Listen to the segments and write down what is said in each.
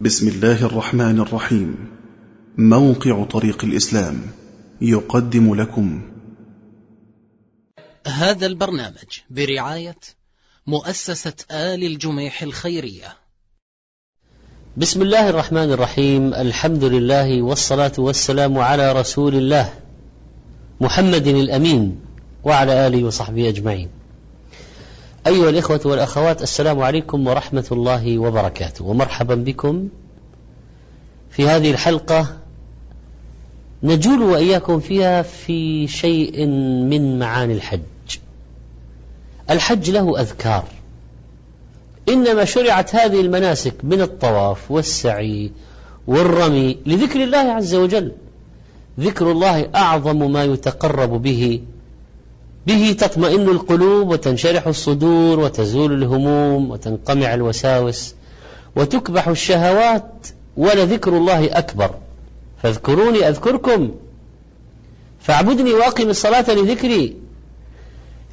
بسم الله الرحمن الرحيم. موقع طريق الإسلام يقدم لكم. هذا البرنامج برعاية مؤسسة آل الجميح الخيرية. بسم الله الرحمن الرحيم. الحمد لله والصلاة والسلام على رسول الله محمد الأمين وعلى آله وصحبه أجمعين. أيها الإخوة والأخوات السلام عليكم ورحمة الله وبركاته. ومرحبا بكم في هذه الحلقة. نجول وإياكم فيها في شيء من معاني الحج. الحج له أذكار. إنما شرعت هذه المناسك من الطواف والسعي والرمي لذكر الله عز وجل. ذكر الله أعظم ما يتقرب به به تطمئن القلوب وتنشرح الصدور وتزول الهموم وتنقمع الوساوس وتكبح الشهوات ولذكر الله أكبر. فاذكروني أذكركم. فاعبدني وأقم الصلاة لذكري.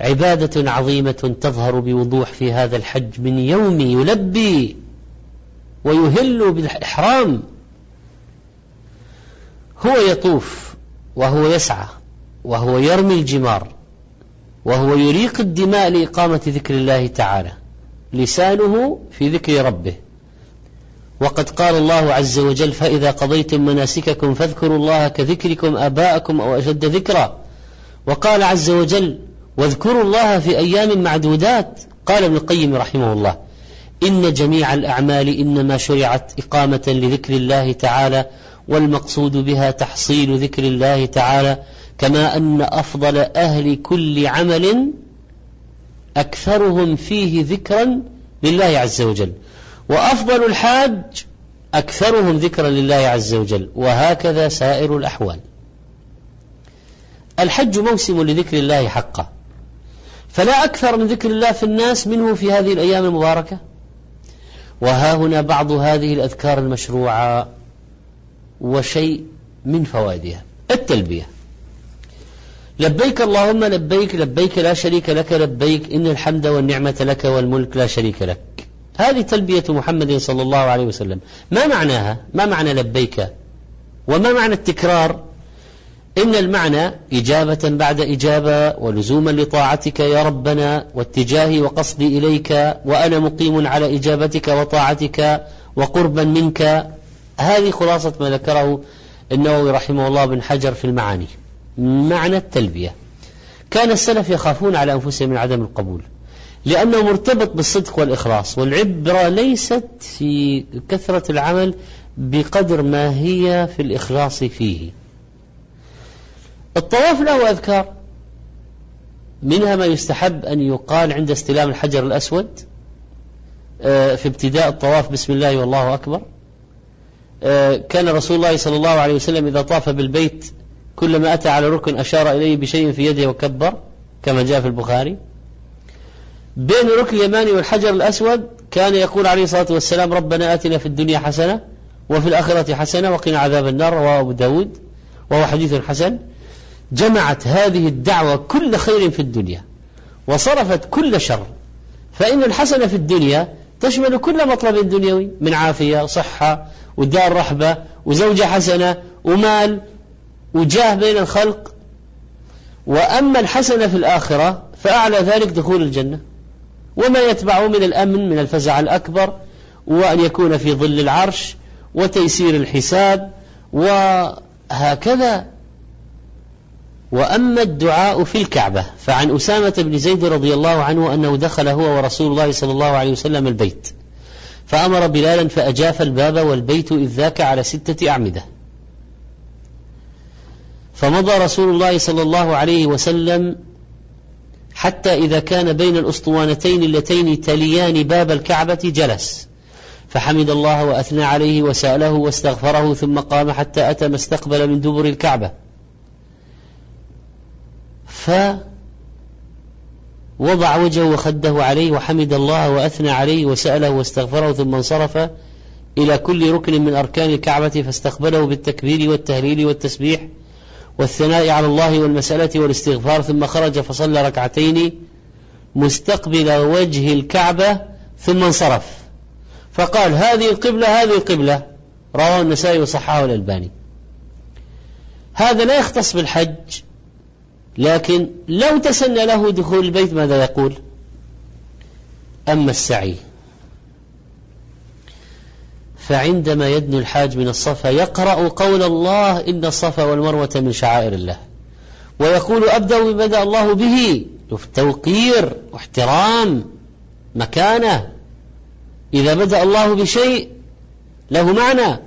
عبادة عظيمة تظهر بوضوح في هذا الحج من يوم يلبي ويهل بالإحرام. هو يطوف وهو يسعى وهو يرمي الجمار. وهو يريق الدماء لإقامة ذكر الله تعالى لسانه في ذكر ربه. وقد قال الله عز وجل فإذا قضيتم مناسككم فاذكروا الله كذكركم آباءكم أو أشد ذكرا. وقال عز وجل واذكروا الله في أيام معدودات. قال ابن القيم رحمه الله إن جميع الأعمال إنما شرعت إقامة لذكر الله تعالى والمقصود بها تحصيل ذكر الله تعالى كما أن أفضل أهل كل عمل أكثرهم فيه ذكرا لله عز وجل. وأفضل الحاج أكثرهم ذكرا لله عز وجل. وهكذا سائر الأحوال. الحج موسم لذكر الله حقا. فلا أكثر من ذكر الله في الناس منه في هذه الأيام المباركة. وها هنا بعض هذه الأذكار المشروعة. وشيء من فوائدها. التلبية. لبيك اللهم لبيك لبيك لا شريك لك لبيك إن الحمد والنعمة لك والملك لا شريك لك. هذه تلبية محمد صلى الله عليه وسلم. ما معناها؟ ما معنى لبيك؟ وما معنى التكرار؟ إن المعنى إجابة بعد إجابة ولزوما لطاعتك يا ربنا واتجاهي وقصدي إليك وأنا مقيم على إجابتك وطاعتك وقربا منك. هذه خلاصة ما ذكره النووي رحمه الله بن حجر في المعاني. معنى التلبية. كان السلف يخافون على أنفسهم من عدم القبول لأنه مرتبط بالصدق والإخلاص والعبرة ليست في كثرة العمل بقدر ما هي في الإخلاص فيه. الطواف له أذكار منها ما يستحب أن يقال عند استلام الحجر الأسود آه، في ابتداء الطواف بسم الله والله أكبر. آه، كان رسول الله صلى الله عليه وسلم إذا طاف بالبيت كلما أتى على ركن أشار إليه بشيء في يده وكبر كما جاء في البخاري. بين الركن اليماني والحجر الأسود كان يقول عليه الصلاة والسلام ربنا آتنا في الدنيا حسنة وفي الآخرة حسنة وقنا عذاب النار رواه أبو داود وهو حديث حسن. جمعت هذه الدعوة كل خير في الدنيا وصرفت كل شر فإن الحسنة في الدنيا تشمل كل مطلب دنيوي من عافية صحة ودار رحبة وزوجة حسنة ومال وجاه بين الخلق. وأما الحسنة في الآخرة فأعلى ذلك دخول الجنة. وما يتبعه من الأمن من الفزع الأكبر وأن يكون في ظل العرش وتيسير الحساب وهكذا. وأما الدعاء في الكعبة فعن أسامة بن زيد رضي الله عنه أنه دخل هو ورسول الله صلى الله عليه وسلم البيت فأمر بلالا فأجاف الباب والبيت إذ ذاك على ستة أعمدة. فمضى رسول الله صلى الله عليه وسلم حتى إذا كان بين الأسطوانتين اللتين تليان باب الكعبة جلس. فحمد الله وأثنى عليه وسأله واستغفره ثم قام حتى أتى ما استقبل من دبر الكعبة. فوضع وجهه وخده عليه وحمد الله وأثنى عليه وسأله واستغفره ثم انصرف إلى كل ركن من أركان الكعبة فاستقبله بالتكبير والتهليل والتسبيح والثناء على الله والمسألة والاستغفار ثم خرج فصلى ركعتين مستقبل وجه الكعبة ثم انصرف. فقال هذه القبلة هذه القبلة. رواه النسائي وصححه الألباني. هذا لا يختص بالحج لكن لو تسنى له دخول البيت ماذا يقول؟ أما السعي. فعندما يدنو الحاج من الصفا يقرأ قول الله إن الصفا والمروة من شعائر الله. ويقول أبدأ ببدأ الله به. توقير واحترام مكانه. إذا بدأ الله بشيء له معنى.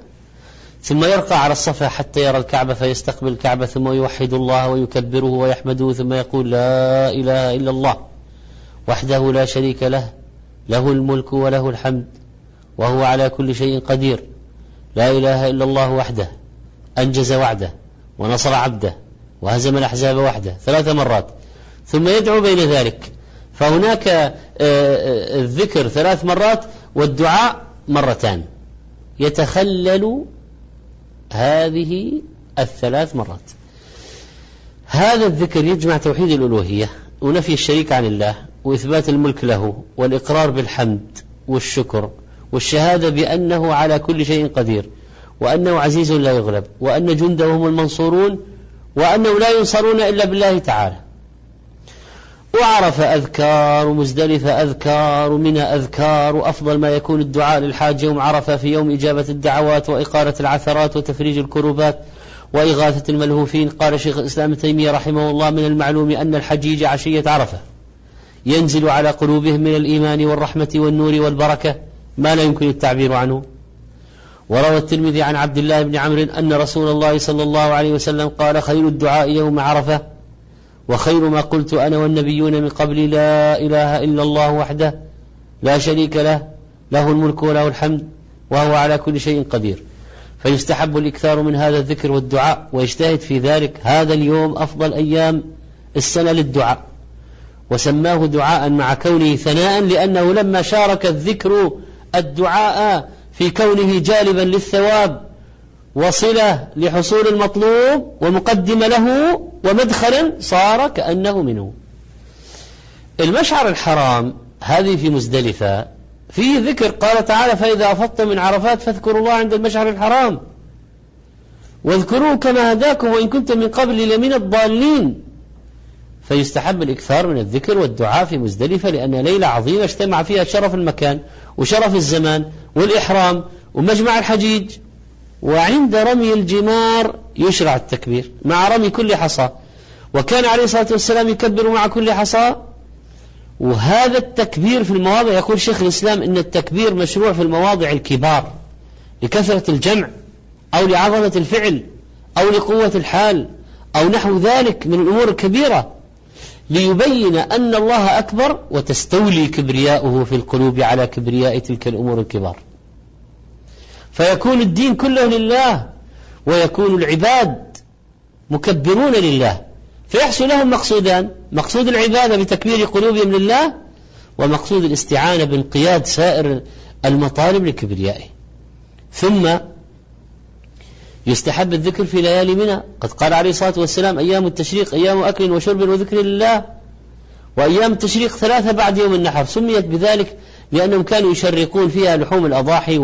ثم يرقى على الصفا حتى يرى الكعبة فيستقبل الكعبة ثم يوحد الله ويكبره ويحمده ثم يقول لا إله إلا الله وحده لا شريك له. له الملك وله الحمد. وهو على كل شيء قدير. لا إله إلا الله وحده أنجز وعده ونصر عبده وهزم الأحزاب وحده ثلاث مرات. ثم يدعو بين ذلك. فهناك آه، آه، الذكر ثلاث مرات والدعاء مرتان. يتخلل هذه الثلاث مرات. هذا الذكر يجمع توحيد الألوهية ونفي الشريك عن الله وإثبات الملك له والإقرار بالحمد والشكر والشهادة بأنه على كل شيء قدير وأنه عزيز لا يغلب وأن جنده هم المنصورون وأنه لا ينصرون إلا بالله تعالى. وعرف أذكار ومزدلفة أذكار ومنى أذكار وأفضل ما يكون الدعاء للحاج يوم عرفة في يوم إجابة الدعوات وإقارة العثرات وتفريج الكروبات وإغاثة الملهوفين. قال شيخ الإسلام ابن تيمية رحمه الله من المعلوم أن الحجيج عشية عرفة ينزل على قلوبهم من الإيمان والرحمة والنور والبركة ما لا يمكن التعبير عنه. وروى الترمذي عن عبد الله بن عمرو أن رسول الله صلى الله عليه وسلم قال خير الدعاء يوم عرفة وخير ما قلت أنا والنبيون من قبل لا إله إلا الله وحده لا شريك له له الملك وله الحمد وهو على كل شيء قدير. فيستحب الإكثار من هذا الذكر والدعاء ويجتهد في ذلك هذا اليوم أفضل أيام السنة للدعاء. وسماه دعاء مع كونه ثناء لأنه لما شارك الذكر الدعاء في كونه جالبا للثواب وصلة لحصول المطلوب ومقدمة له ومدخلا صار كأنه منه. المشعر الحرام هذه في مزدلفة فيه ذكر قال تعالى فإذا أفضت من عرفات فاذكروا الله عند المشعر الحرام واذكروه كما هداكم وإن كنتم من قبل لمن الضالين فيستحب الإكثار من الذكر والدعاء في مزدلفة لأن ليلة عظيمة اجتمع فيها شرف المكان وشرف الزمان والإحرام ومجمع الحجيج. وعند رمي الجمار يشرع التكبير مع رمي كل حصى. وكان عليه الصلاة والسلام يكبر مع كل حصى. وهذا التكبير في المواضع يقول شيخ الإسلام إن التكبير مشروع في المواضع الكبار لكثرة الجمع أو لعظمة الفعل أو لقوة الحال أو نحو ذلك من الأمور الكبيرة. ليبين أن الله أكبر وتستولي كبرياؤه في القلوب على كبرياء تلك الأمور الكبار. فيكون الدين كله لله ويكون العباد مكبرون لله. فيحصل لهم مقصودان مقصود العبادة بتكبير قلوبهم لله ومقصود الاستعانة بانقياد سائر المطالب لكبريائه. ثم يستحب الذكر في ليالي منى. قد قال عليه الصلاة والسلام أيام التشريق أيام أكل وشرب وذكر لله وأيام التشريق ثلاثة بعد يوم النحر. سميت بذلك لأنهم كانوا يشرقون فيها لحوم الأضاحي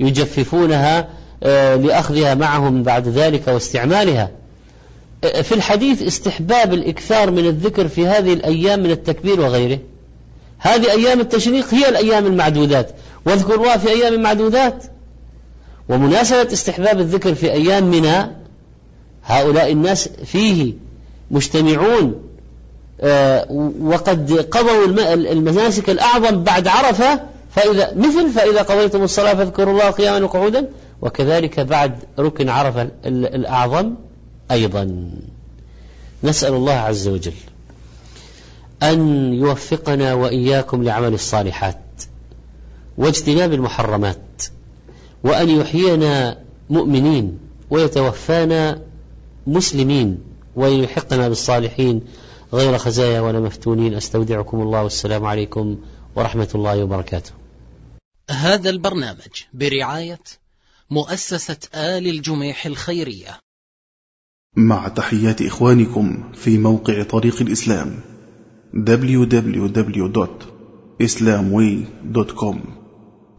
ويجففونها آه، لأخذها معهم بعد ذلك واستعمالها. آه، في الحديث استحباب الإكثار من الذكر في هذه الأيام من التكبير وغيره. هذه أيام التشريق هي الأيام المعدودات. واذكر الله في أيام معدودات ومناسبة استحباب الذكر في أيام منى هؤلاء الناس فيه مجتمعون آه، وقد قضوا المناسك الأعظم بعد عرفة فإذا مثل فإذا قضيتم الصلاة فاذكروا الله قياما وقعودا وكذلك بعد ركن عرفة الأعظم أيضا. نسأل الله عز وجل أن يوفقنا وإياكم لعمل الصالحات واجتناب المحرمات. وأن يحيينا مؤمنين ويتوفانا مسلمين ويلحقنا بالصالحين غير خزايا ولا مفتونين أستودعكم الله والسلام عليكم ورحمة الله وبركاته. هذا البرنامج برعاية مؤسسة آل الجميح الخيرية. مع تحيات إخوانكم في موقع طريق الإسلام www.islamway.com